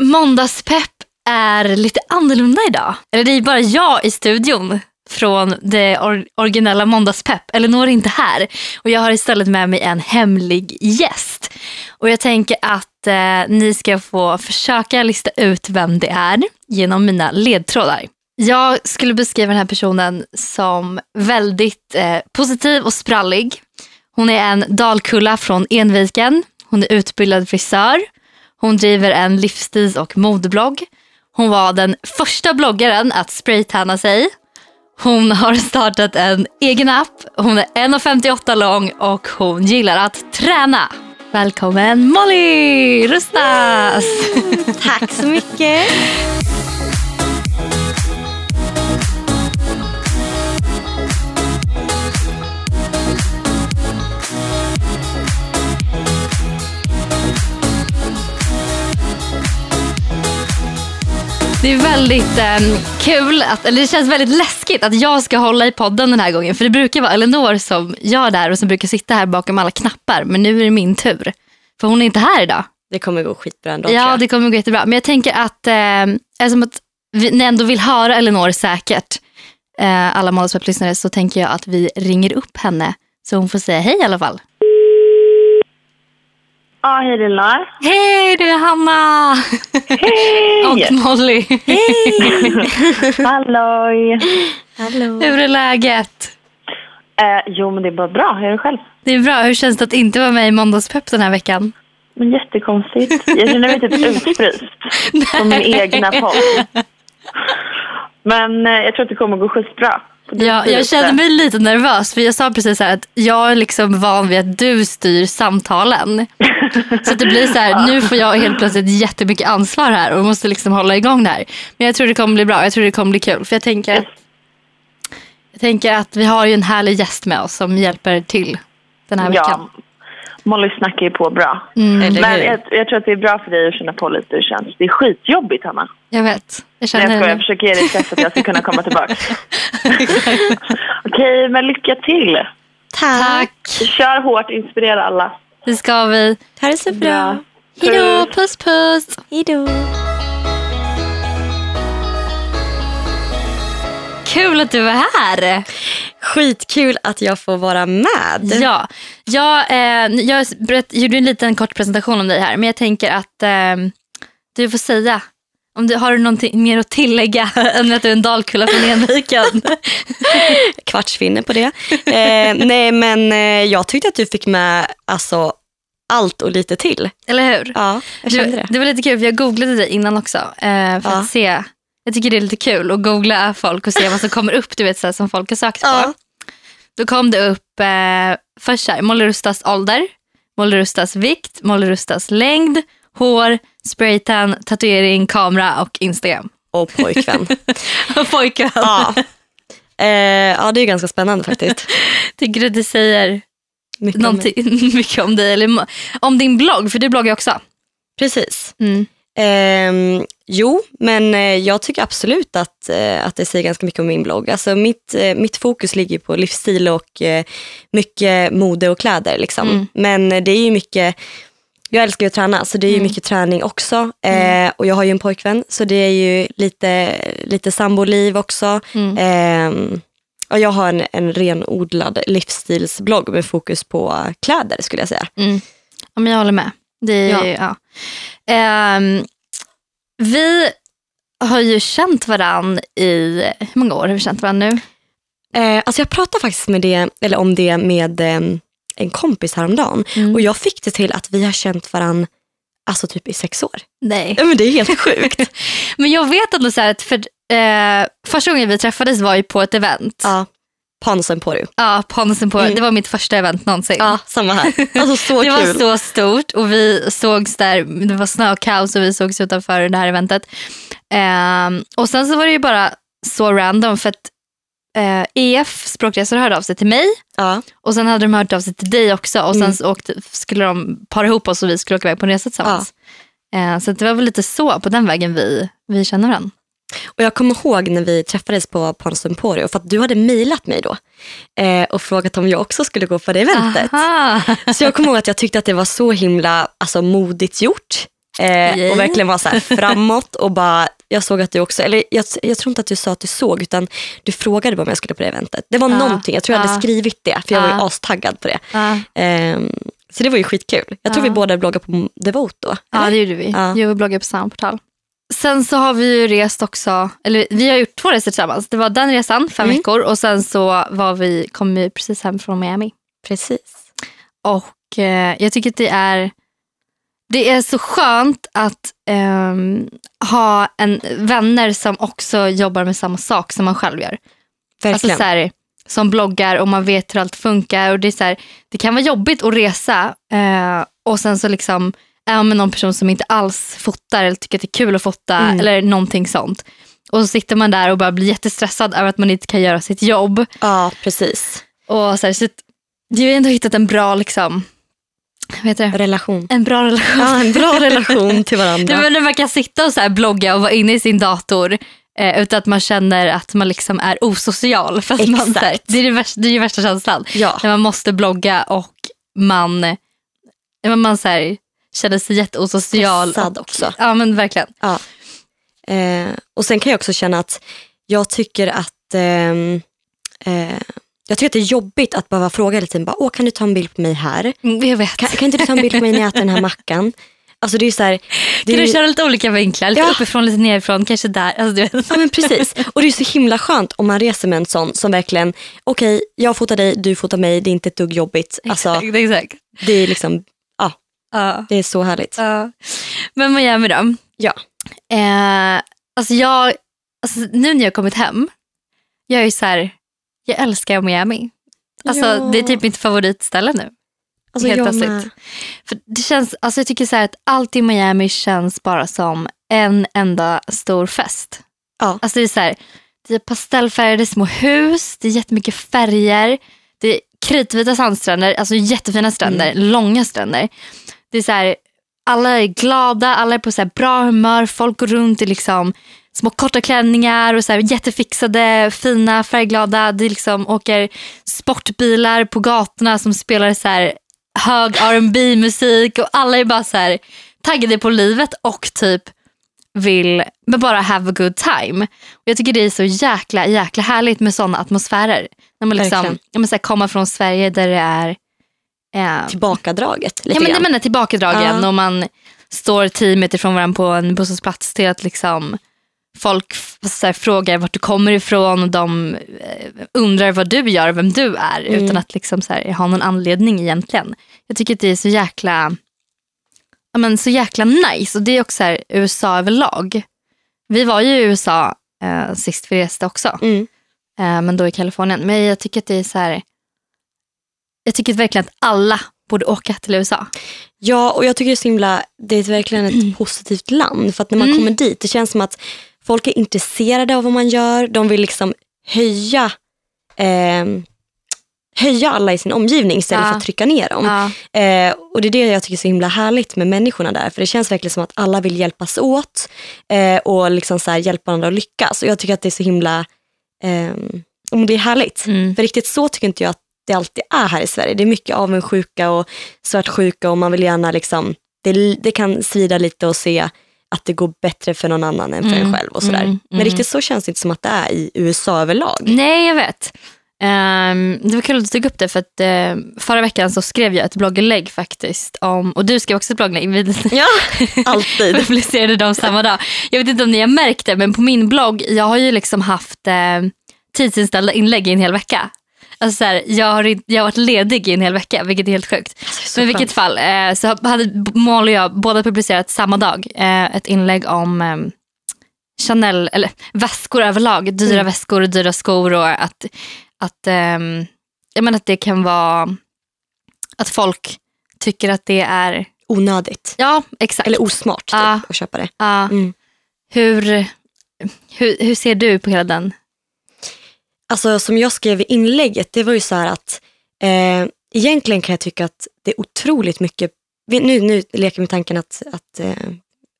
måndagspepp är lite annorlunda idag. Eller det är bara jag i studion från det or originella måndagspepp. Eleonor är inte här och jag har istället med mig en hemlig gäst. Och jag tänker att eh, ni ska få försöka lista ut vem det är genom mina ledtrådar. Jag skulle beskriva den här personen som väldigt eh, positiv och sprallig. Hon är en dalkulla från Enviken. Hon är utbildad frisör. Hon driver en livsstils och modeblogg. Hon var den första bloggaren att spraytanna sig. Hon har startat en egen app. Hon är 1,58 lång och hon gillar att träna. Välkommen Molly Rustas! Tack så mycket. Det är väldigt eh, kul, att, eller det känns väldigt läskigt att jag ska hålla i podden den här gången. För det brukar vara Elinor som gör det här och som brukar sitta här bakom alla knappar. Men nu är det min tur. För hon är inte här idag. Det kommer gå skitbra ändå. Ja, det kommer gå jättebra. Men jag tänker att, eh, eftersom att vi, ni ändå vill höra Elinor säkert, eh, alla Målspepp-lyssnare, så tänker jag att vi ringer upp henne. Så hon får säga hej i alla fall. Ja, hej Lilla. Hej, det är Hanna! Hej! Och Molly. Halloj! Hallå. Hur är läget? Eh, jo, men det är bara bra. Hur är det själv? Det är bra. Hur känns det att inte vara med i Måndagspepp den här veckan? Men jättekonstigt. Jag känner mig typ utfryst på min egna podd. Men eh, jag tror att det kommer gå skitbra. Ja, jag styrelse. kände mig lite nervös för jag sa precis så här att jag är liksom van vid att du styr samtalen. Så det blir så här, nu får jag helt plötsligt jättemycket ansvar här och måste liksom hålla igång det här. Men jag tror det kommer bli bra, jag tror det kommer bli kul. För jag tänker, Yes. jag tänker att vi har ju en härlig gäst med oss som hjälper till den här veckan. Molly snackar ju på bra. Eller Men jag, jag tror att det är bra för dig att känna på lite hur det känns. Det är skitjobbigt, Hanna. Jag vet. Jag Nej, jag känner skojar. Jag försöker ge dig stress att jag ska kunna komma tillbaka. Okej, men lycka till. Tack, Kör hårt, inspirera alla. det ska vi. Ha det så bra. Hej då, puss puss. Hej då. Kul att du är här. Skitkul att jag får vara med. Ja, jag, eh, jag berätt, gjorde en liten kort presentation om dig här, men jag tänker att eh, du får säga. Om du, har du någonting mer att tillägga än att du är en dalkulla från Enviken? Kvartsfinne på det. Eh, nej men eh, jag tyckte att du fick med alltså, allt och lite till. Eller hur? Ja, jag kände det. det var lite kul, för jag googlade dig innan också. Eh, för Ja. att se. Jag tycker det är lite kul att googla folk och se vad som kommer upp, du vet, så här, som folk har sökt på. Ja. Då kom det upp eh, först så här, Molly Rustas ålder, Molly Rustas vikt, Molly Rustas längd, hår, spraytan, tatuering, kamera och Instagram. Och pojkvän. Och pojkvän. ja. Eh, ja, det är ganska spännande faktiskt. Tycker du det säger Mycket om mycket om dig? Eller om din blogg, för du bloggar också. Precis. Mm. Ehm, jo, men eh, jag tycker absolut att, eh, att det säger ganska mycket om min blogg. Alltså mitt, eh, mitt fokus ligger på livsstil och eh, mycket mode och kläder. Liksom. Mm. Men eh, det är ju mycket, jag älskar ju att träna så det är ju Mm. mycket träning också. Eh, och jag har ju en pojkvän så det är ju lite, lite samboliv också. Mm. Ehm, och jag har en, en renodlad livsstilsblogg med fokus på kläder skulle jag säga. Mm. Ja, men jag håller med. Det är, Ja. ja. Ehm, vi har ju känt varann i, hur många år har vi känt varann nu? Eh, alltså jag pratade faktiskt med det, eller om det med eh, en kompis häromdagen. Mm. Och jag fick det till att vi har känt varann alltså typ i sex år. Nej. Ja, men det är helt sjukt. Men jag vet ändå så här att för, eh, första gången vi träffades var ju på ett event. ja, Pans Emporio. Ja, på Handelsen på, Mm. Det var mitt första event någonsin. Ja, samma här. Alltså så det kul. var så stort och vi sågs där, det var snökaos och vi sågs utanför det här eventet. Ehm, och sen så var det ju bara så random för att eh, EF språkresor hörde av sig till mig Ja, och sen hade de hört av sig till dig också och sen Mm. åkte, skulle de para ihop oss och vi skulle åka iväg på en resa tillsammans. Eh, så det var väl lite så på den vägen vi, vi känner varandra. Och jag kommer ihåg när vi träffades på Pans Emporio för att du hade mejlat mig då eh, och frågat om jag också skulle gå på det eventet. Aha. Så jag kommer ihåg att jag tyckte att det var så himla alltså, modigt gjort Eh, och verkligen var så här framåt och bara, jag såg att du också, eller jag, jag tror inte att du sa att du såg utan du frågade bara om jag skulle på det eventet. Det var Ja. någonting, jag tror jag hade Ja. skrivit det för jag var ju Ja. astaggad på det. Ja, Ehm, så det var ju skitkul. Jag tror Ja. vi båda bloggade på Devote då. ja eller? det gjorde vi. Ja. Jag bloggade på samma portal. Sen så har vi ju rest också, eller vi har gjort två resor tillsammans. Det var den resan, fem Mm. veckor och sen så var vi, kom vi precis hem från Miami. Precis. Och eh, jag tycker att det är, det är så skönt att ehm, ha en, vänner som också jobbar med samma sak som man själv gör. Alltså Verkligen. så här, som bloggar och man vet hur allt funkar. Och det, är så här, det kan vara jobbigt att resa eh, och sen så liksom är man med någon person som inte alls fotar eller tycker att det är kul att fota Mm. eller någonting sånt. Och så sitter man där och bara blir jättestressad över att man inte kan göra sitt jobb. ja, precis. Och så här, så jag har ändå hittat en bra liksom, heter det? Relation. En bra relation. Ja, en bra relation till varandra. Det var när man kan sitta och så här blogga och vara inne i sin dator eh, utan att man känner att man liksom är osocial. För att man, här, det är det värsta, det är ju värsta känslan. Ja, När man måste blogga och man, när man så här, känner sig jätteosocial. Stressad också. Ja men verkligen. Eh, och sen kan jag också känna att jag tycker att ehm, eh, jag tycker att det är jobbigt att behöva fråga hela tiden, bara, Åh, kan du ta en bild på mig här? Mm, Jag vet. Kan, kan inte du ta en bild på mig när jag äter den här mackan? Alltså det är så här, det kan du köra lite olika vinklar? Lite Ja. uppifrån, lite nerifrån, kanske där. Alltså, du vet. Ja men precis. Och det är så himla skönt om man reser med en sån som verkligen, okej jag fotar dig, du fotar mig, det är inte ett dugg jobbigt. Alltså, Exakt, exakt. det är liksom, ja, det är så härligt. Ja. Men Miami då? Ja. Eh, alltså jag, alltså nu när jag har kommit hem, jag är så här, jag älskar Miami. Alltså Ja. det är typ mitt favoritställe nu. Alltså, helt plötsligt. För det känns, alltså jag tycker så att allt i Miami känns bara som en enda stor fest. Ja. Alltså det är så här, det är pastellfärgade små hus, det är jättemycket färger, det är kritvita sandstränder, alltså jättefina stränder, Mm. långa stränder. Det är så här, alla är glada, alla är på så här bra humör, folk går runt i liksom små korta klänningar och så här jättefixade, fina, färgglada. Det liksom åker sportbilar på gatorna som spelar så här hög R&B musik och alla är bara så här taggade på livet och typ vill men bara have a good time. Och jag tycker det är så jäkla jäkla härligt med sådana atmosfärer. När man liksom, ja, men så här, komma från Sverige där det är eh, Tillbakadraget lite ja, men, grann. men tillbakadragen Ja. och man står tio meter från varandra på en bussplats till att liksom folk här, frågar vart du kommer ifrån och de eh, undrar vad du gör och vem du är Mm. utan att liksom, så här, ha någon anledning egentligen. Jag tycker att det är så jäkla ja, men, så jäkla nice och det är också så här, USA överlag. Vi var ju i USA eh, sist vi reste också, Mm. eh, men då i Kalifornien. Men jag tycker att det är så här, jag tycker verkligen att alla borde åka till USA. Ja, och jag tycker det är så himla, det är verkligen ett positivt land. För att när man Mm. kommer dit, det känns som att folk är intresserade av vad man gör. De vill liksom höja, ehm, höja alla i sin omgivning istället Ja. för att trycka ner dem. Ja. Eh, och det är det jag tycker är så himla härligt med människorna där. För det känns verkligen som att alla vill hjälpas åt eh, och liksom så hjälpa varandra att lyckas. Och jag tycker att det är så himla, ehm, om det är härligt. Mm. För riktigt så tycker inte jag att det alltid är här i Sverige. Det är mycket avundsjuka och svartsjuka och man vill gärna liksom, det, det kan svida lite och se att det går bättre för någon annan än för Mm, en själv och sådär. mm, Men mm. riktigt så känns det inte som att det är i USA överlag. Nej, jag vet. Ehm, det var kul att du tog upp det för att eh, förra veckan så skrev jag ett blogginlägg faktiskt om, och du skrev också ett blogginlägg, Ja, alltid. publicerade dem samma dag. Jag vet inte om ni har märkt det men på min blogg, jag har ju liksom haft eh, tidsinställda inlägg i en hel vecka. Alltså så här, jag, har, jag har varit ledig i en hel vecka vilket är helt sjukt. så Men i vilket fall eh, så hade Mål och jag båda publicerat samma dag eh, ett inlägg om eh, Chanel, eller väskor överlag, dyra Mm. väskor och dyra skor och att, att, ehm, jag menar att det kan vara att folk tycker att det är, Onödigt. ja exakt. Eller osmart typ, Ja. att köpa det. Ja. Mm. hur, hur, hur ser du på hela den? Alltså som jag skrev i inlägget, det var ju så här att eh, egentligen kan jag tycka att det är otroligt mycket, nu, nu leker med tanken att, att, eh,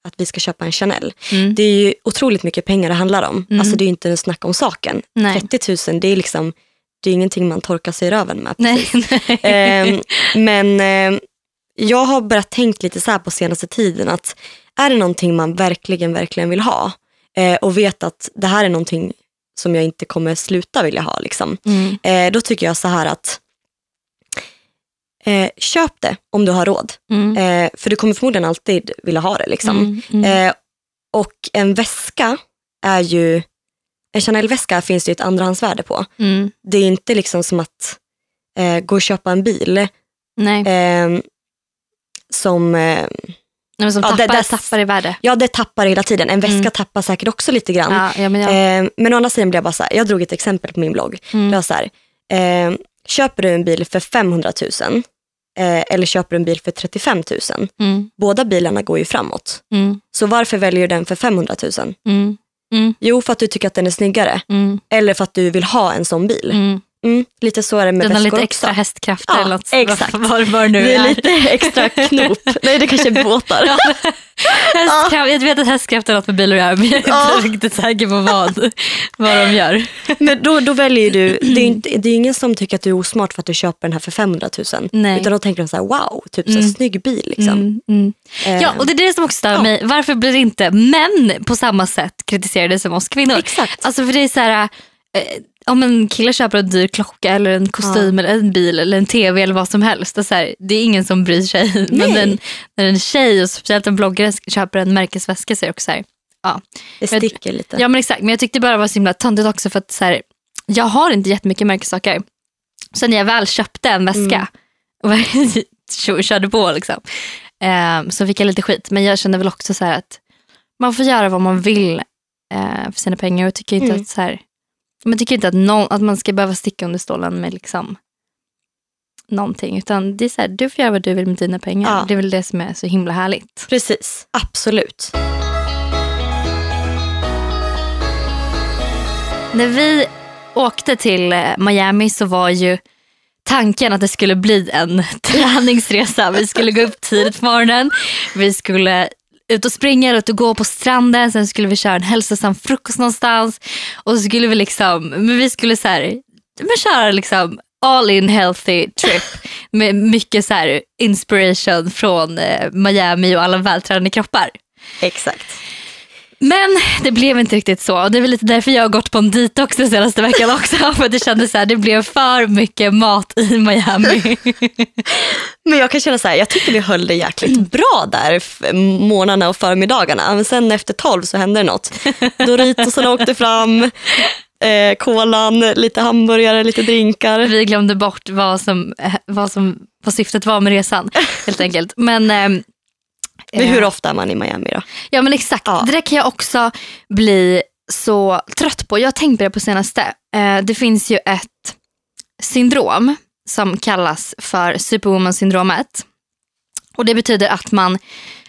att vi ska köpa en Chanel. Mm. Det är ju otroligt mycket pengar det handlar om. Mm. Alltså det är ju inte en snack om saken. Nej. 30 000 det är liksom, det är ingenting man torkar sig i röven med. Nej. nej. Ehm, men eh, jag har börjat tänkt lite så här på senaste tiden att är det någonting man verkligen, verkligen vill ha eh, och vet att det här är någonting som jag inte kommer sluta vilja ha. Liksom. Mm. Eh, då tycker jag så här att eh, köp det om du har råd. Mm. Eh, för du kommer förmodligen alltid vilja ha det. Liksom. Mm. Mm. Eh, och en väska är ju, en Chanel-väska finns det ju ett andrahandsvärde på. Mm. Det är inte liksom som att eh, gå och köpa en bil Nej. eh, som, eh, Nej, som ja, tappar, det- det- tappar i värde. ja det tappar hela tiden. En väska Mm. tappar säkert också lite grann. Ja, ja, men jag, Eh, men å andra sidan blir jag bara så här, jag drog ett exempel på min blogg. mm. Det var så här, eh, köper du en bil för 500 000 eh, eller köper du en bil för 35 000? Mm. Båda bilarna går ju framåt. Mm. Så varför väljer du den för 500 000? Mm. Mm. Jo, för att du tycker att den är snyggare. Eller för att du vill ha en sån bil. Mm. Lite så är det med Den har lite också. extra hästkrafter Ja, eller något. exakt. Var, var nu Det är är. lite extra knop. Nej, det kanske är båtar. Ja, hästkraft, jag vet att hästkrafter har något med bilar att göra men jag är Ja. inte riktigt säker på vad, vad de gör. Men då, då väljer du, det är, inte, det är ingen som tycker att du är osmart för att du köper den här för 500 000. Nej. Utan då tänker de så här, wow, typ så här, Mm. snygg bil. Liksom. Mm, mm. Eh, Ja, och det är det som också stör ja. mig. Varför blir inte män på samma sätt kritiserade som oss kvinnor? Exakt. Alltså för det är så här, eh, om en kille köper en dyr klocka eller en kostym eller en bil eller en tv eller vad som helst. Det är, så här, det är ingen som bryr sig. Men Nej. en, när en tjej och speciellt en bloggare köper en märkesväska så är det också så här, ja. det sticker lite. Ja men exakt, men jag tyckte bara det var så himla töntigt också för att så här, jag har inte jättemycket märkessaker. Så när jag väl köpte en väska Mm. och körde på liksom, eh, så fick jag lite skit. Men jag kände väl också så att man får göra vad man vill eh, för sina pengar och tycker inte Mm. att så här, man tycker inte att, någon, att man ska behöva sticka under stolen med liksom någonting. Utan det är så här, du får göra vad du vill med dina pengar. Ja. Det är väl det som är så himla härligt. Precis, absolut. När vi åkte till eh, Miami så var ju tanken att det skulle bli en träningsresa. Vi skulle gå upp tidigt på morgonen, vi skulle ut och springa, ut och gå på stranden, sen skulle vi köra en hälsosam frukost någonstans och så skulle vi liksom, men vi skulle så här, men köra liksom all in healthy trip med mycket så här inspiration från eh, Miami och alla vältränade kroppar. Exakt. Men det blev inte riktigt så och det är väl lite därför jag har gått på en detox den senaste veckan också. För det kändes så här, det blev för mycket mat i Miami. Men jag kan känna så här, jag tycker vi höll det jäkligt Mm. bra där morgnarna och förmiddagarna. Men sen efter tolv så hände det något. Doritosarna åkte fram, eh, kolan, lite hamburgare, lite drinkar. Vi glömde bort vad, som, eh, vad, som, vad syftet var med resan helt enkelt. Men, ehm, Men hur eh, ofta är man i Miami då? Ja men exakt, Ja. det där kan jag också bli så trött på. Jag har tänkt på det på senaste. Eh, det finns ju ett syndrom som kallas för superwoman-syndromet. Och det betyder att man,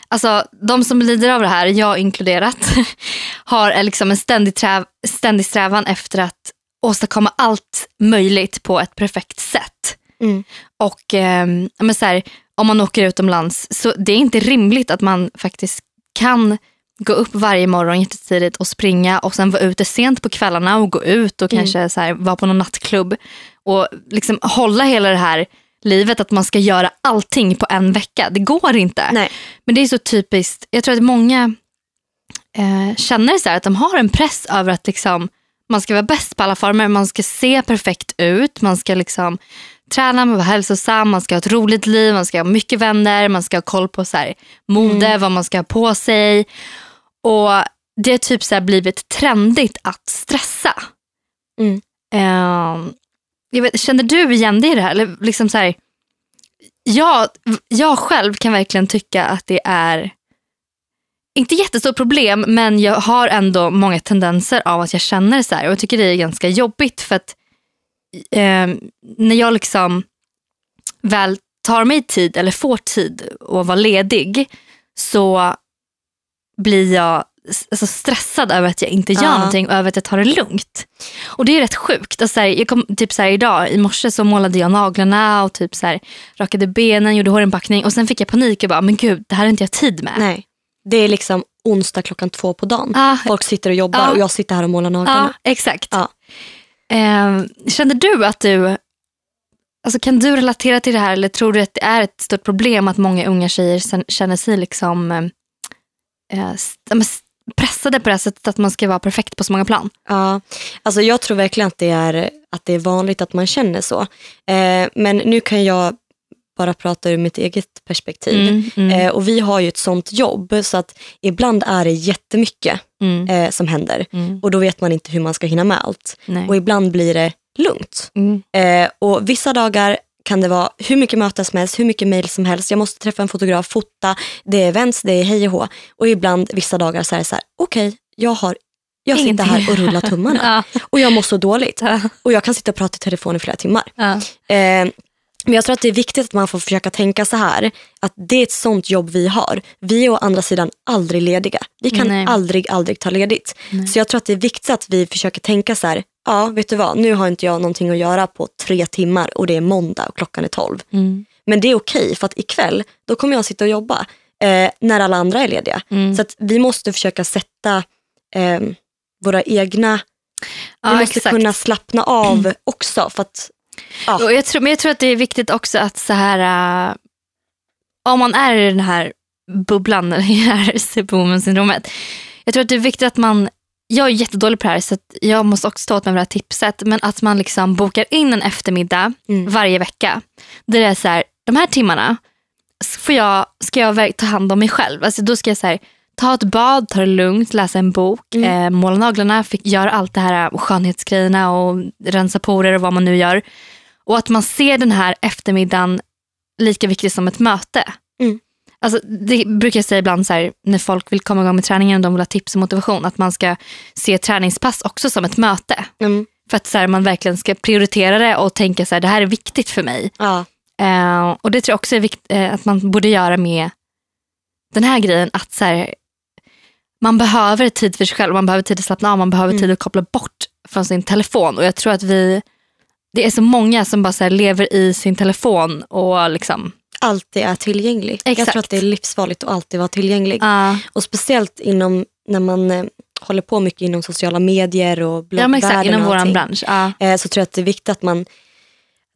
alltså de som lider av det här, jag inkluderat, har eh, liksom en ständig, träv, ständig strävan efter att åstadkomma allt möjligt på ett perfekt sätt. Mm. Och ja, men så här, om man åker utomlands, så det är inte rimligt att man faktiskt kan gå upp varje morgon jättetidigt och springa och sen vara ute sent på kvällarna och gå ut och Mm. kanske så här, vara på någon nattklubb och liksom hålla hela det här livet att man ska göra allting på en vecka. Det går inte. Nej. Men det är så typiskt, jag tror att många eh, känner så att de har en press över att liksom, man ska vara bäst på alla former, man ska se perfekt ut, man ska liksom träna, man vara hälsosam, man ska ha ett roligt liv, man ska ha mycket vänner, man ska ha koll på så här, mode, vad man ska ha på sig. Och det har typ så här blivit trendigt att stressa. Mm. Eh, jag vet, känner du igen dig i det här? Eller liksom så här, jag, jag själv kan verkligen tycka att det är inte jättestort problem men jag har ändå många tendenser av att jag känner så här och jag tycker det är ganska jobbigt för att eh, när jag liksom väl tar mig tid eller får tid att vara ledig så blir jag alltså stressad över att jag inte gör Ja. någonting och över att jag tar det lugnt. Och det är rätt sjukt. Alltså, här, jag kom, typ så här, idag i morse så målade jag naglarna och typ så här, rakade benen, gjorde hårinpackning och sen fick jag panik och bara, men gud det här har inte jag tid med. Nej. Det är liksom onsdag klockan två på dagen. Ah, Folk sitter och jobbar Ja. och jag sitter här och målar naglarna. exakt. Eh, känner du att du, alltså kan du relatera till det här eller tror du att det är ett stort problem att många unga tjejer känner sig liksom, eh, eh, pressade på det här sättet att man ska vara perfekt på så många plan. Ja, alltså jag tror verkligen att det är, att det är vanligt att man känner så. Eh, men nu kan jag bara prata ur mitt eget perspektiv. Mm, mm, Eh, och vi har ju ett sånt jobb så att ibland är det jättemycket mm, eh, som händer mm, och då vet man inte hur man ska hinna med allt. nej. Och ibland blir det lugnt. Mm, Eh, och vissa dagar kan det vara hur mycket möten som helst, hur mycket mail som helst. Jag måste träffa en fotograf, fota, det är events, det är hej och hå. Och ibland vissa dagar så är det så här, okej, jag har jag sitter här och rullar tummarna ja, och jag mår så dåligt. ja, Och jag kan sitta och prata i telefon i flera timmar. ja. Eh, men jag tror att det är viktigt att man får försöka tänka så här, att det är ett sånt jobb vi har. Vi är å andra sidan aldrig lediga. Vi kan Nej. aldrig, aldrig ta ledigt. Nej. Så jag tror att det är viktigt att vi försöker tänka så här, ja vet du vad, nu har inte jag någonting att göra på tre timmar och det är måndag och klockan är tolv. Mm, Men det är okej för att ikväll, då kommer jag sitta och jobba eh, när alla andra är lediga. mm. Så att vi måste försöka sätta eh, våra egna, Ja, vi måste exakt. kunna slappna av också. För att, ja. Och jag tror, men jag tror att det är viktigt också att så här, äh, om man är i den här bubblan, eller i det här superwoman-syndromet. Jag tror att det är viktigt att man, jag är jättedålig på det här så jag måste också ta åt mig det här tipset, men att man liksom bokar in en eftermiddag Mm. varje vecka. Där det är så här, de här timmarna får jag, ska jag ta hand om mig själv. Alltså då ska jag så här, ta ett bad, ta det lugnt, läsa en bok, Mm. eh, måla naglarna, fick göra allt det här äh, skönhetsgrejerna och rensa porer och vad man nu gör. Och att man ser den här eftermiddagen lika viktig som ett möte. Mm. Alltså, det brukar jag säga ibland så här, när folk vill komma igång med träningen och de vill ha tips och motivation. Att man ska se träningspass också som ett möte. Mm, För att så här, man verkligen ska prioritera det och tänka så här, det här är viktigt för mig. ja. Eh, och det tror jag också är viktigt eh, att man borde göra med den här grejen. Att så här, man behöver tid för sig själv, man behöver tid att slappna av, man behöver Mm. tid att koppla bort från sin telefon. Och jag tror att vi, det är så många som bara så lever i sin telefon och liksom, alltid är tillgänglig. Jag Exakt. tror att det är livsfarligt att alltid vara tillgänglig. ja Och speciellt inom när man eh, håller på mycket inom sociala medier och ja, exakt, bloggvärlden inom och vår bransch. Ja. eh, så tror jag att det är viktigt att man,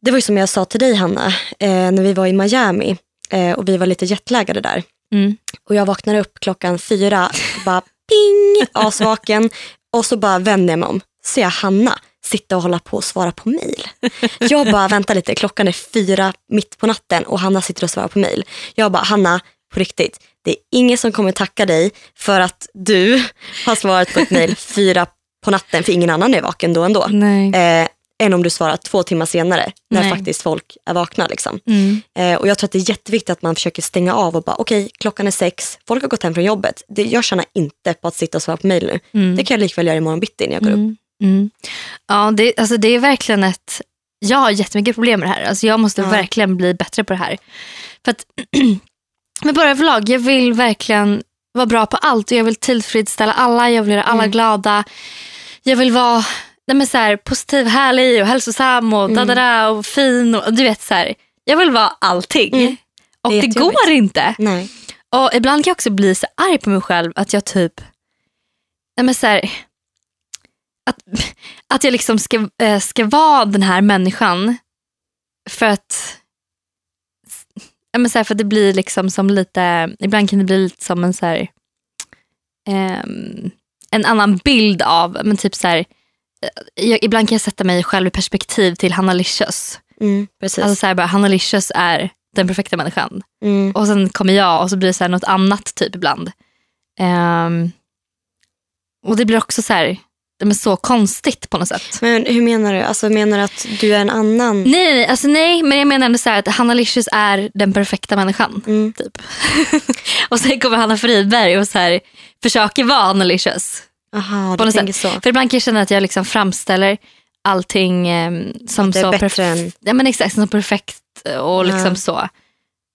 det var ju som jag sa till dig Hanna, eh, när vi var i Miami eh, och vi var lite jetlaggade där. Mm. Och jag vaknar upp klockan fyra, bara ping, asvaken. Och så bara vänder jag mig om, ser jag Hanna sitta och hålla på och svara på mail. Jag bara, vänta lite, klockan är fyra mitt på natten och Hanna sitter och svarar på mail. Jag bara, Hanna, på riktigt, det är ingen som kommer tacka dig för att du har svarat på ett mail fyra på natten, för ingen annan är vaken då ändå. Eh, än om du svarar två timmar senare, när Nej. faktiskt folk är vakna. Liksom. Mm. Eh, och jag tror att det är jätteviktigt att man försöker stänga av och bara okej, klockan är sex, folk har gått hem från jobbet. Det, jag tjänar inte på att sitta och svara på mejl nu. Mm. Det kan jag likväl göra imorgon bitti när jag går upp. Mm. Mm. Ja, det, alltså det är verkligen ett... Jag har jättemycket problem med det här. Alltså jag måste Ja. verkligen bli bättre på det här. För att, men bara överlag, jag vill verkligen vara bra på allt. Och jag vill tillfredsställa alla, jag vill göra alla Mm. glada. Jag vill vara nej men så här, positiv, härlig och hälsosam och Mm. da och fin. Och, du vet så här, Jag vill vara allting. Mm. Och Det går inte. Nej. Och ibland kan jag också bli så arg på mig själv att jag typ, nej men så här, att, att jag liksom ska, eh, ska vara den här människan för att, ja men så här, för att det blir liksom som lite, ibland kan det bli lite som en så här, ehm, en annan bild av, men typ så här, jag, ibland kan jag sätta mig själv i perspektiv till Hanna Licious. Mm, precis. Alltså så här bara, Hanna Licious är den perfekta människan. mm. Och sen kommer jag och så blir det så här något annat typ ibland. Ehm, och det blir också så här, är så konstigt på något sätt. Men hur menar du? Alltså menar du att du är en annan? Nej, nej, nej, alltså nej, men jag menar ändå så att Hanna Licious är den perfekta människan. Mm. Typ. och sen kommer Hanna Friberg och så här, försöker vara Hanna Licious. Aha, På något tänker så. För ibland kan jag känna att jag liksom framställer allting ehm, som så bättre perf- än- ja, men exakt, som perfekt och liksom Ja. så.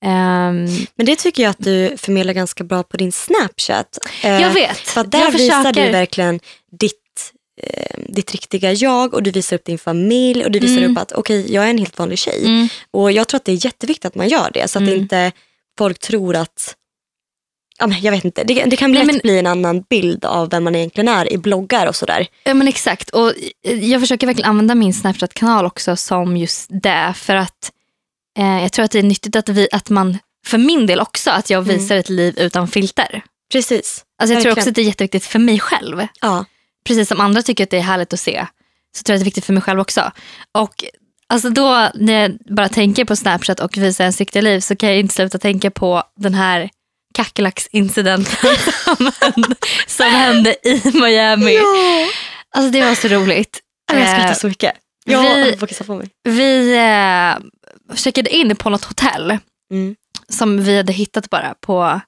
Ehm, Men det tycker jag att du förmedlar ganska bra på din Snapchat. Eh, jag vet. För att där jag visar du verkligen ditt, eh, ditt riktiga jag och du visar upp din familj och du visar Mm. upp att okej, jag är en helt vanlig tjej. Mm. Och jag tror att det är jätteviktigt att man gör det så att Mm. inte folk tror att Ja, men jag vet inte, det, det kan lätt Nej, men- bli en annan bild av vem man egentligen är i bloggar och sådär. Ja men exakt. Och jag försöker verkligen använda min Snapchat-kanal också som just det. För att eh, jag tror att det är nyttigt att, vi, att man, för min del också, att jag Mm. visar ett liv utan filter. Precis. Alltså jag tror Verkligen. också att det är jätteviktigt för mig själv. Ja. Precis som andra tycker att det är härligt att se. Så tror jag att det är viktigt för mig själv också. Och alltså då när jag bara tänker på Snapchat och visa ens riktiga liv så kan jag inte sluta tänka på den här kackerlacksincidenten som hände, som hände i Miami. Alltså det var så roligt. Jag skrattar Eh, så mycket. Jag vi- på mig. Vi eh, checkade in på något hotell Mm. som vi hade hittat bara på,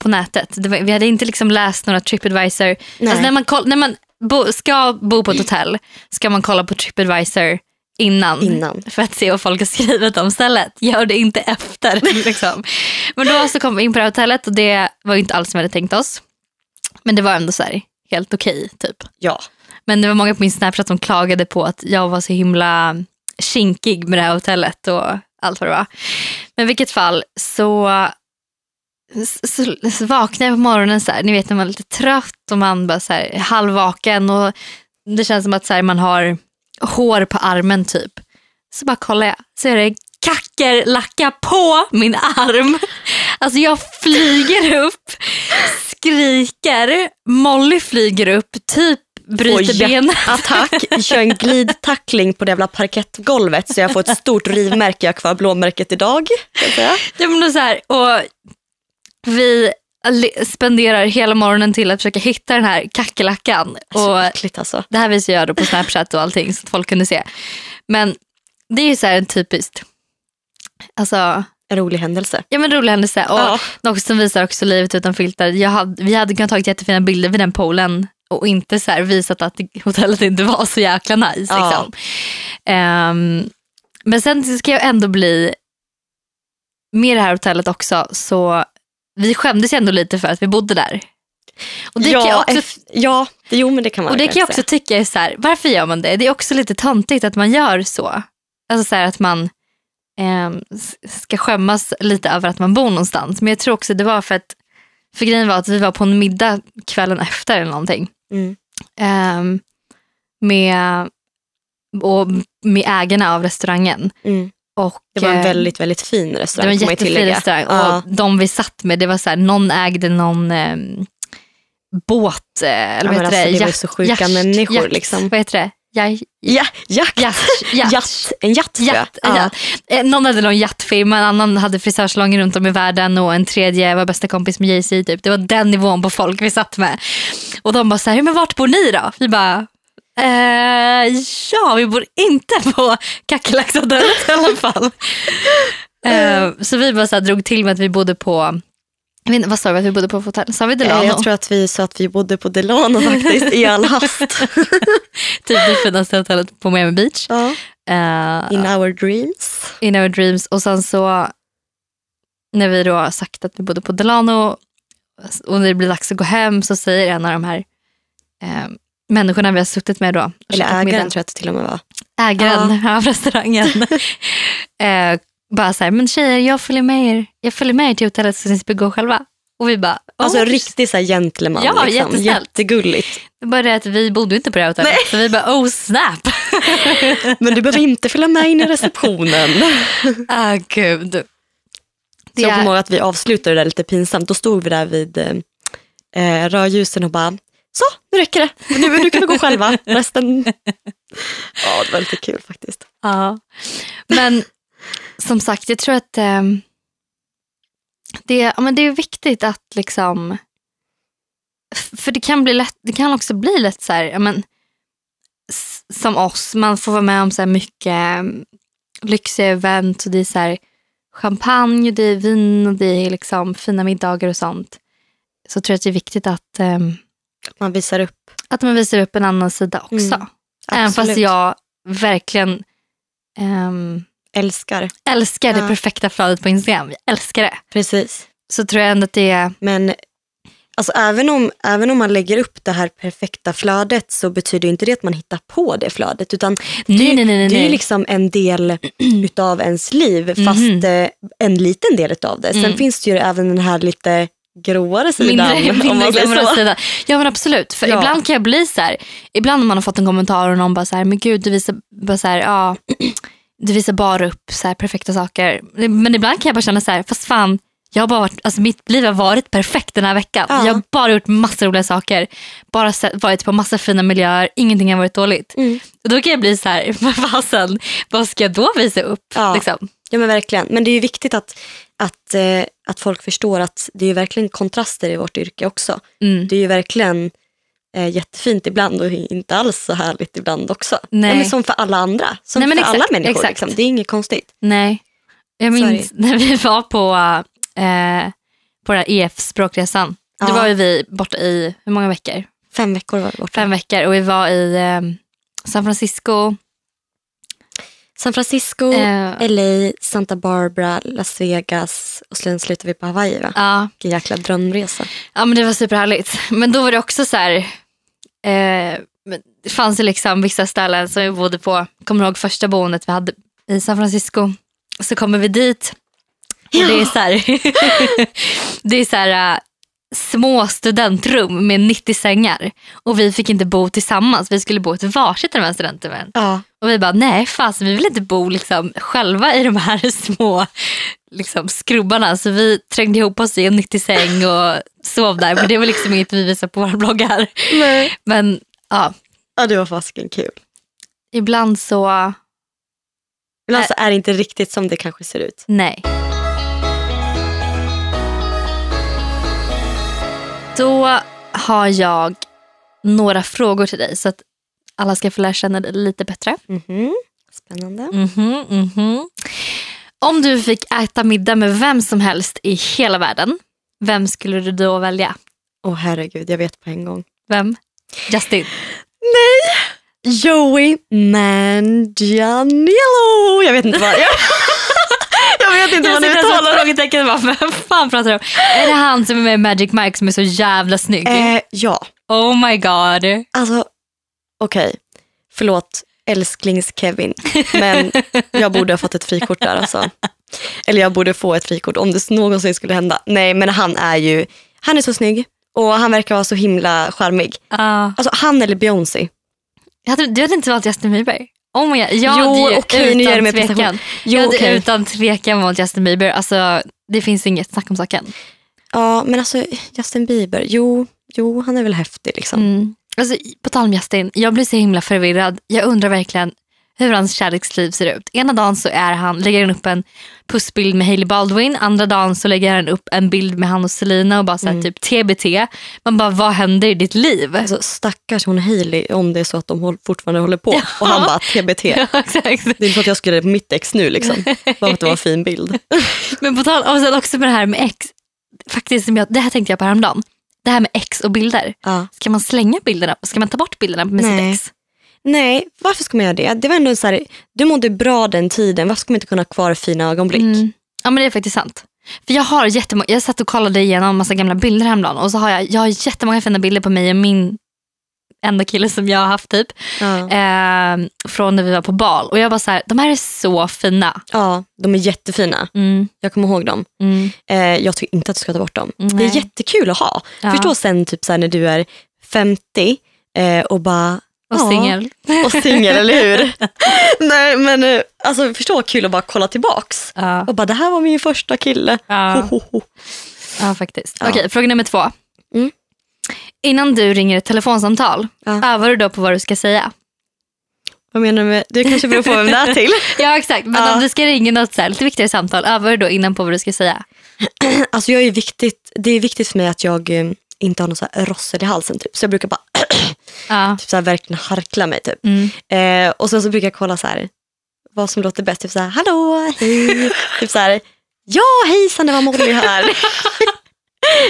på nätet. Var, vi hade inte liksom läst några Tripadvisor. Alltså när man, koll, när man bo, ska bo på ett hotell ska man kolla på Tripadvisor innan, Innan. för att se vad folk har skrivit om stället. Gör det inte efter. Liksom. Men då så kom vi in på det här hotellet och det var ju inte alls som vi hade tänkt oss. Men det var ändå så här, helt okej typ. Ja. Men det var många på min Snapchat som klagade på att jag var så himla kinkig med det här hotellet och allt vad det var. Men i vilket fall så, så, så vaknade jag på morgonen så här, ni vet när man är lite trött och man bara så här, halvvaken och det känns som att så här, man har hår på armen typ. Så bara kollar jag så är det kackerlacka på min arm. Alltså jag flyger upp, skriker, Molly flyger upp, typ bryter benet. Attack, kör en glidtackling på det jävla parkettgolvet så jag får ett stort rivmärke. Jag har kvar blåmärket idag. Ja, men så här, och vi spenderar hela morgonen till att försöka hitta den här kackerlackan. Så Och äckligt alltså. det här visar jag då på Snapchat och allting så att folk kunde se. Men det är ju så här en typiskt, alltså, En rolig händelse. ja men rolig händelse. Och Ja. något som visar också livet utan filter. Jag hade, vi hade kunnat tagit jättefina bilder vid den poolen och inte så visat att hotellet inte var så jäkla nice. Ja. Liksom. Ehm, men sen ska jag ändå bli, med det här hotellet också, så vi skämdes ändå lite för att vi bodde där. Och det kan jag ja, också eff- ja, jo men det kan man och det kan jag också tycka är så här, varför gör man det? Det är också lite töntigt att man gör så. Alltså så här att man s- ska skämmas lite över att man bor någonstans. Men jag tror också det var för att, för grejen var att vi var på en middag kvällen efter eller någonting. Mm. Ehm, med, och med ägarna av restaurangen. Mm. Och, Det var en eh, väldigt, väldigt fin det restaurang var en jättefin restaurang. Ja. Och de vi satt med, det var så här, någon ägde någon ehm, båt, eh, eller Ja, vad heter alltså, det? det var så sjuka yacht- människor, yacht- liksom. Vad heter det? Ja, Ja, jakt. Jatt, jatt. Jatt. En jatt. Jatt, ja. Eh, Någon hade någon jattfirma, en annan hade frisörsalonger runt om i världen och en tredje var bästa kompis med Jay-Z. Typ. Det var den nivån på folk vi satt med. Och de bara så här, men vart bor ni då? Vi bara, eh, ja vi bor inte på Kackerlackshotellet i alla fall. eh, så vi bara så drog till med att vi bodde på, inte, vad sa vi att vi bodde på för hotell? Sa vi Delano? Jag tror att vi sa att vi bodde på Delano faktiskt i all hast. Typ det finaste hotellet på Miami Beach. Ja. Eh, In our dreams. In our dreams. Och sen så när vi då har sagt att vi bodde på Delano och när det blir dags att gå hem så säger en av de här eh, människorna vi har suttit med då. Eller ägaren tror jag att det till och med var. ägaren av restaurangen. eh, bara så här, men tjejer jag följer med er, jag följer med er till hotellet så ni slipper gå själva. Och vi bara, Alltså "Åh." en riktig så gentleman. Ja, liksom. Jättegulligt. Det bara det att vi bodde inte på det här hotellet. Så vi bara, oh snap. Men du behöver inte följa med in i receptionen. ah, gud. Det Så jag är- kommer ihåg att vi avslutade det där lite pinsamt. Då stod vi där vid eh, rödljusen och bara, så nu räcker det. Nu, nu kan vi gå själva. Resten. Ja, det var lite kul faktiskt. Ja. Men som sagt, jag tror att eh, det, ja, men det är viktigt att liksom... För det kan, bli lätt, det kan också bli lätt så här, ja, men, som oss, man får vara med om så här mycket eh, lyxiga event och det är så här, champagne, och det är vin och det är liksom fina middagar och sånt. Så tror jag att det är viktigt att, eh, Man visar upp. att man visar upp en annan sida också. Mm, Även fast jag verkligen ehm, Älskar. älskar det Ja. perfekta flödet på Instagram. Jag älskar det. Precis. Så tror jag ändå att det är... Men alltså, även, om, även om man lägger upp det här perfekta flödet så betyder inte det att man hittar på det flödet. Utan Nej, det, nej, nej, det är liksom en del utav ens liv fast eh, en liten del utav det. Sen Mm. finns det ju även den här lite gråare sidan. Mindre, om mindre man säger så. sida. Ja men absolut. För Ja. ibland kan jag bli så här. Ibland när man har fått en kommentar och någon bara så här, men gud du visar bara så här, ja, du visar bara upp så här perfekta saker. Men ibland kan jag bara känna så här, fast fan, Jag har bara varit, alltså mitt liv har varit perfekt den här veckan. Ja. Jag har bara gjort massa roliga saker. Bara sett, varit på massa fina miljöer. Ingenting har varit dåligt. Mm. Och då kan jag bli så här, vad fasen, vad ska jag då visa upp? Ja. Liksom? Ja men verkligen. Men det är ju viktigt att, att, eh, att folk förstår att det är ju verkligen kontraster i vårt yrke också. Mm. Det är ju verkligen eh, jättefint ibland och inte alls så härligt ibland också. Nej. Ja, men som för alla andra. Som Nej, för exakt, alla människor. exakt. Liksom. Det är inget konstigt. Nej. Jag minns när vi var på, eh, på den här EF-språkresan. Då Ja. var ju vi borta i, hur många veckor? Fem veckor var vi borta. Fem veckor och vi var i eh, San Francisco. San Francisco, Eh, LA, Santa Barbara, Las Vegas och sen slutade vi på Hawaii. Va? ja, Vilken jäkla drömresa. ja men det var superhärligt. Men då var det också så här, eh, det fanns ju liksom vissa ställen som vi bodde på. Kommer du ihåg första boendet vi hade i San Francisco? Så kommer vi dit och det är så här, det är så här små studentrum med 90 sängar. Och vi fick inte bo tillsammans, vi skulle bo ett varsitt i de här studentrummen. Ja. Och vi bara, nej fast vi vill inte bo liksom själva i de här små liksom, skrubbarna. Så vi trängde ihop oss i en 90 säng och sov där. Men det var liksom inget vi visade på våra bloggar. Nej. Men ja, ja, det var fasiken kul. ibland så, Ibland så är det inte riktigt som det kanske ser ut. nej. Då har jag några frågor till dig så att alla ska få lära känna dig lite bättre. Mhm. Spännande. Mhm, mhm. Om du fick äta middag med vem som helst i hela världen, vem skulle du då välja? Åh herregud, jag vet på en gång. Vem? Justin. Joey Manganiello. Jag vet inte vad jag... vet inte vad ni ett det. frågetecken bara, vem fan pratar du om? Är det han som är med i Magic Mike som är så jävla snygg? Eh, ja, Oh my god. alltså okej. Förlåt älsklings-Kevin, men jag borde ha fått ett frikort där alltså. Eller jag borde få ett frikort om det någonsin skulle hända. Nej, men han är ju, han är så snygg och han verkar vara så himla charmig. Ja. Alltså han eller Beyoncé. Jag hade, du hade inte valt Justin Bieber? Oh my god. Jag Jo, hade ju nu det utan mig tvekan. prestation. Jag Jo, hade okej. utan tvekan valt Justin Bieber. Alltså, det finns inget snack om saken. Ja, men alltså Justin Bieber, jo, jo han är väl häftig liksom. Mm. Alltså, på tal om Justin, jag blir så himla förvirrad. Jag undrar verkligen hur hans kärleksliv ser ut. Ena dagen så är han, lägger han upp en pussbild med Hailey Baldwin. Andra dagen så lägger han upp en bild med han och Selena och bara så här, typ TBT. Man bara, vad händer i ditt liv? Alltså, stackars hon Hailey om det är så att de håll, fortfarande håller på. Och han bara TBT. Ja. Det är inte så att jag skulle på mitt ex nu liksom. Bara att det var en fin bild. Men på tal och sen också med det här med ex. Faktiskt, jag, det här tänkte jag på häromdagen. Det här med ex och bilder. Ja. Ska man slänga bilderna? Ska man ta bort bilderna med Nej. sitt ex? Nej, varför ska man göra det? Det var ändå så här, du mådde bra den tiden, varför ska man inte kunna ha kvar fina ögonblick? Mm. Ja men det är faktiskt sant. För jag har jättemånga, jag satt och kollade igenom en massa gamla bilder häromdagen och så har jag, jag har jättemånga fina bilder på mig och min enda kille som jag har haft typ. Ja. Eh, från när vi var på bal. Och jag bara så här, de här är så fina. ja, de är jättefina. Mm, Jag kommer ihåg dem. mm, Eh, jag tycker inte att du ska ta bort dem. Det Nej. är jättekul att ha. Ja. Förstå sen typ så här, när du är 50 eh, och bara och ja, singel. Och singel, eller hur? Nej, men eh, alltså, förstå vad kul att bara kolla tillbaks. Ja, Och bara, det här var min första kille. Ja. Ho, ho, ho. ja faktiskt. Ja. Okej, fråga nummer två. Mm. Innan du ringer ett telefonsamtal, Ja. övar du då på vad du ska säga? Vad menar du med, det kanske beror på vem det är till. Ja exakt, men om du ska ringa något så här, lite viktigare samtal, övar du då innan på vad du ska säga? Alltså jag är viktigt, det är viktigt för mig att jag eh, inte har någon så här rossel i halsen. Typ. Så jag brukar bara Ja. typ så här, verkligen harkla mig. Typ. Mm. Eh, och sen så brukar jag kolla så här, vad som låter bäst. Typ så här, hallå, hej. typ så här, ja hejsan det var Molly här.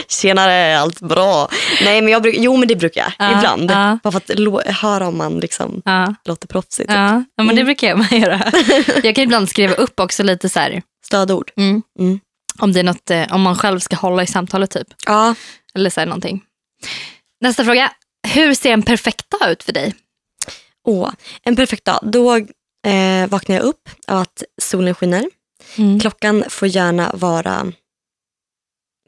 Tjenare, allt bra? Nej men jag brukar, jo men det brukar jag Ja, ibland. ja. Bara för att lo- höra om man liksom Ja. låter proffsigt. Ja, ja men det Mm. brukar jag med göra. Jag kan ibland skriva upp också lite så här, Stödord. mm, Mm. om det är något, eh, om man själv ska hålla i samtalet typ. Ja. Eller så här någonting. Nästa fråga. Hur ser en perfekt dag ut för dig? Åh, en perfekt dag. Då eh, vaknar jag upp av att solen skiner. Mm. Klockan får gärna vara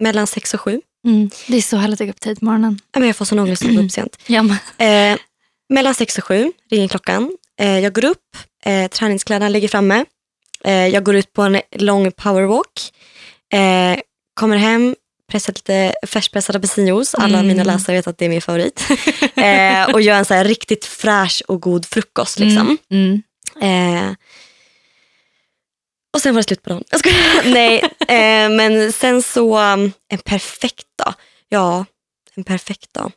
mellan sex och sju. Mm. Det är så härligt att gå upp tidigt på morgonen. Ja, men Jag får sån ångest att gå upp sent. Eh, mellan sex och sju ringer klockan. Eh, jag går upp, eh, träningskläderna ligger framme. Eh, jag går ut på en lång powerwalk. Eh, kommer hem, pressar lite färskpressad apelsinjuice. Alla Mm. mina läsare vet att det är min favorit. eh, och gör en så här riktigt fräsch och god frukost. Liksom. Mm. Eh, och sen var det slut på dagen. Jag. Nej, eh, men sen så um, en perfekt dag. Ja, en perfekt dag.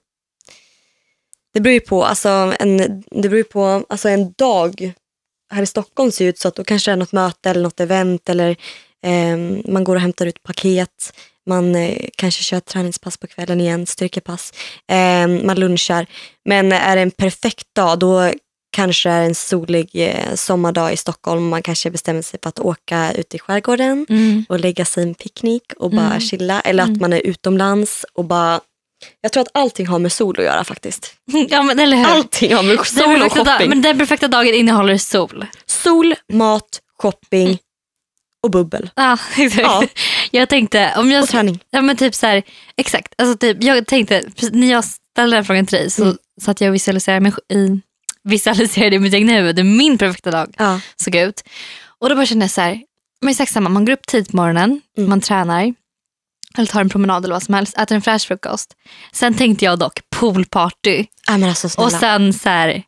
Det beror ju på, alltså en, det beror ju på, alltså en dag här i Stockholm ser ut så att då kanske det är något möte eller något event eller man går och hämtar ut paket. Man eh, kanske kör träningspass på kvällen igen, styrkepass. Eh, man lunchar. Men är det en perfekt dag då kanske det är en solig eh, sommardag i Stockholm. Man kanske bestämmer sig för att åka ut i skärgården Mm. och lägga sig en picknick och bara Mm. chilla. Eller att Mm. man är utomlands och bara... Jag tror att allting har med sol att göra faktiskt. Ja men eller hur. Allting har med sol och perfekta dag- shopping. men den perfekta dagen innehåller sol. Sol, mat, shopping och bubbel. Ja, exakt. Ja. Jag tänkte, om jag Och träning. Ja men typ så här, exakt. Alltså typ, jag tänkte, när jag ställde den frågan till dig så Mm. satt jag och visualiserade, mig, i, visualiserade i mitt egna huvud hur min perfekta dag Ja. såg ut. Och då bara kände jag så här, men exakt samma, man går upp tidigt på morgonen, Mm. man tränar, eller tar en promenad eller vad som helst, äter en fräsch frukost. Sen tänkte jag dock poolparty Ja, men alltså och sen så här,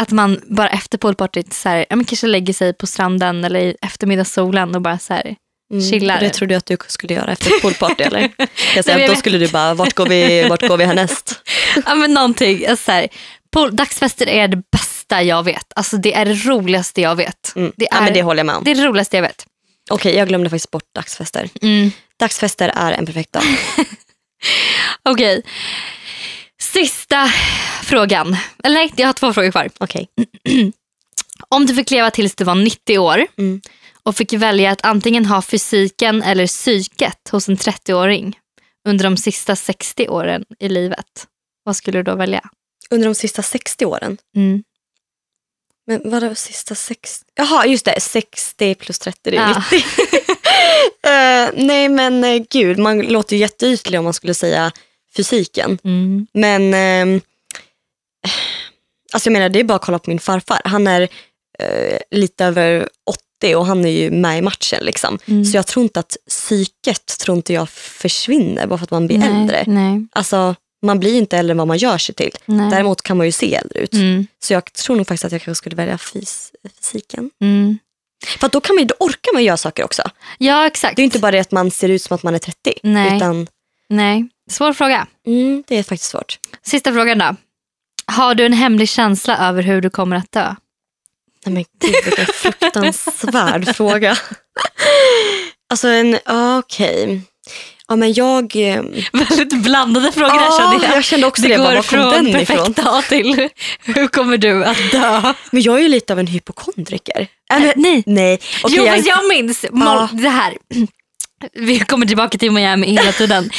att man bara efter poolpartyt så här, ja, men kanske lägger sig på stranden eller i eftermiddagssolen och bara så här, mm. chillar. Det trodde jag att du skulle göra efter poolparty eller? Jag Nej, men jag då skulle du bara, vart går vi, vart går vi härnäst? Ja men någonting. Alltså, så här, pool, dagsfester är det bästa jag vet. Alltså det är det roligaste jag vet. Mm. Det, ja, är, men det det, håller jag med om. är det roligaste jag vet. Okej, jag glömde faktiskt bort dagsfester. Dagsfester är en perfekt dag. Okej. Sista frågan. Eller nej, jag har två frågor kvar. Okej. Om du fick leva tills du var 90 år Mm. och fick välja att antingen ha fysiken eller psyket hos en 30-åring under de sista 60 åren i livet. Vad skulle du då välja? Under de sista 60 åren. Mm. Men vadå sista 60? Jaha, just det. 60 plus 30, det är Ja. 90. Eh, nej men eh, gud, man låter ju jätteytlig om man skulle säga fysiken. Mm. Men ehm, alltså jag menar, det är bara att kolla på min farfar. Han är eh, lite över 80 och han är ju med i matchen. Liksom. Mm. Så jag tror inte att psyket tror inte jag försvinner bara för att man blir nej, äldre. Nej, Alltså, man blir inte äldre än vad man gör sig till. nej. Däremot kan man ju se äldre ut. Mm. Så jag tror nog faktiskt att jag kanske skulle välja fys fysiken. Mm. För då, kan man, då orkar man göra saker också. Ja exakt. Det är inte bara det att man ser ut som att man är 30. Nej. Utan Nej, svår fråga. mm, det är faktiskt svårt. Sista frågan då. Har du en hemlig känsla över hur du kommer att dö? Nej men gud vilken fruktansvärd fråga. Alltså en, ja, okej. Ja men jag... eh, Väldigt blandade frågor Ja, kände jag. jag kände också det. det bara, går var kom från den perfekt dag till hur kommer du att dö? Men jag är ju lite av en hypokondriker. Men, Nej. nej. okej, jo jag fast jag minns Mol- det här. Vi kommer tillbaka till Miami hela tiden.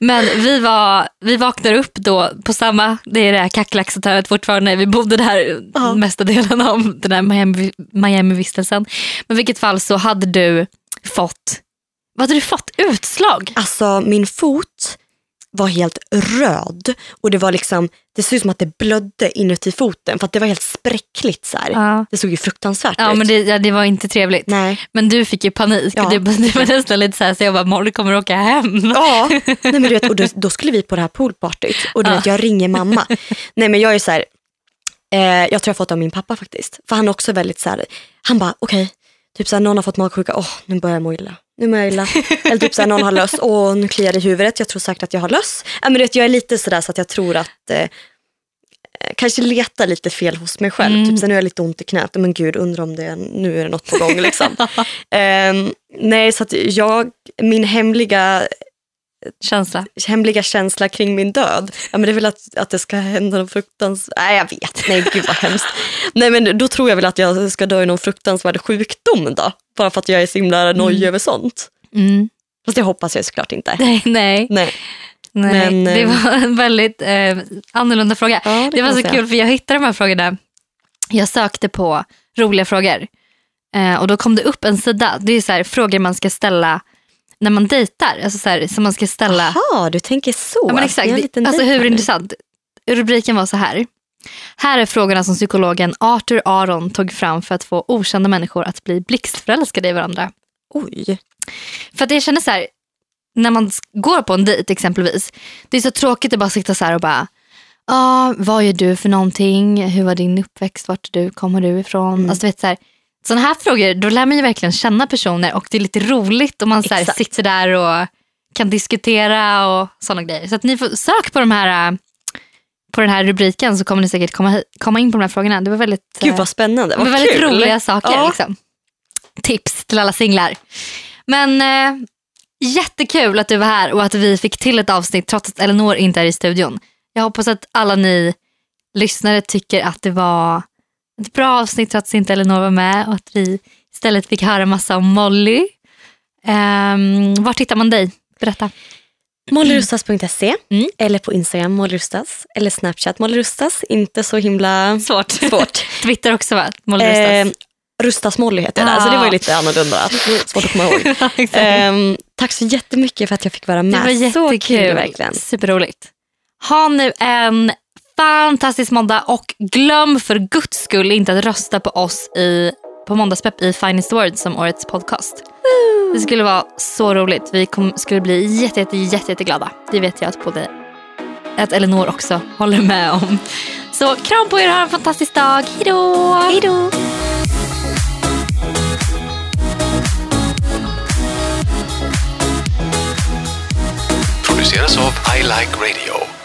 Men vi, var, vi vaknar upp då på samma, det är det här kackerlackshotellet fortfarande. Vi bodde där Ja. mesta delen av den här Miami- Miami-vistelsen. Men i vilket fall så hade du fått, vad hade du fått? Utslag? Alltså min fot var helt röd och det var liksom, det såg ut som att det blödde inuti foten för att det var helt spräckligt så. Ja. Det såg ju fruktansvärt Ja ut. men det, ja, det var inte trevligt. Nej. Men du fick ju panik. Ja. Det, det var nästan lite så här så jag bara, Molly kommer åka hem. Ja, Nej, men du vet, och då, då skulle vi på det här poolpartyt och du Ja. vet, jag ringer mamma. Nej men jag är så här, eh, jag tror jag fått det av min pappa faktiskt. För han är också väldigt så här, han bara okej, typ så här, någon har fått magsjuka, åh nu börjar jag må illa. Nu mår jag illa. Eller typ så här, någon har löss, åh nu kliar det i huvudet, jag tror säkert att jag har löss. Ja, men vet, jag är lite sådär så att jag tror att eh, eh, kanske letar lite fel hos mig själv. Mm. Typ så här, nu har jag lite ont i knät, men gud undrar om det är, nu är det något på gång. Liksom. Ehm, nej, så att jag, min hemliga Känsla. hemliga känsla kring min död. Ja, men det är väl att, att det ska hända någon fruktansvärt... Nej, jag vet. Nej, gud vad hemskt. Nej, men då tror jag väl att jag ska dö i någon fruktansvärd sjukdom då. Bara för att jag är så himla nojig över sånt. Mm. Fast det hoppas jag såklart inte. Nej, nej. Nej. nej. Men, det eh, var en väldigt eh, annorlunda fråga. Ja, det det var så kul för jag hittade de här frågorna. Jag sökte på roliga frågor. Eh, och då kom det upp en sida. Det är så här, frågor man ska ställa när man dejtar. Alltså så här, som man ska ställa. Jaha, du tänker så. Ja, men exakt. Alltså hur intressant. Rubriken var så här. Här är frågorna som psykologen Arthur Aron tog fram för att få okända människor att bli blixtförälskade i varandra. Oj. För att jag känner så här, när man går på en dejt exempelvis. Det är så tråkigt att bara sitta så här och bara, ah, vad gör du för någonting? Hur var din uppväxt? Vart du, kommer du ifrån? Mm. Alltså, vet, så här, sådana här frågor, då lär man ju verkligen känna personer och det är lite roligt om man så här, sitter där och kan diskutera och sådana grejer. Så att ni får sök på de här äh, på den här rubriken så kommer ni säkert komma, komma in på de här frågorna. Det var väldigt, Gud eh, vad spännande. det var Vad väldigt kul. roliga saker. Ja. Liksom. Tips till alla singlar. Men eh, jättekul att du var här och att vi fick till ett avsnitt trots att Elinor inte är i studion. Jag hoppas att alla ni lyssnare tycker att det var ett bra avsnitt trots att inte Elinor var med och att vi istället fick höra massa om Molly. Um, var hittar man dig? Berätta. Mollyrustas.se Mm. eller på Instagram mollyrustas eller Snapchat mollyrustas. Inte så himla Svårt. svårt. Twitter också va? Molly Eh, Rustas. Molly heter jag där, Ah. så det var ju lite annorlunda. Svårt att komma ihåg. Ehm, tack så jättemycket för att jag fick vara med. Det var så jättekul. kul verkligen. Superroligt. Ha nu en fantastisk måndag och glöm för guds skull inte att rösta på oss i, på Måndagspepp i Finest Words som årets podcast. Det skulle vara så roligt. Vi kom, skulle bli jätte, jätte, jätte, jätteglada. Det vet jag att både att Elinor också håller med om. Så kram på er och ha en fantastisk dag. Hejdå! Hejdå! produceras av I Like Radio.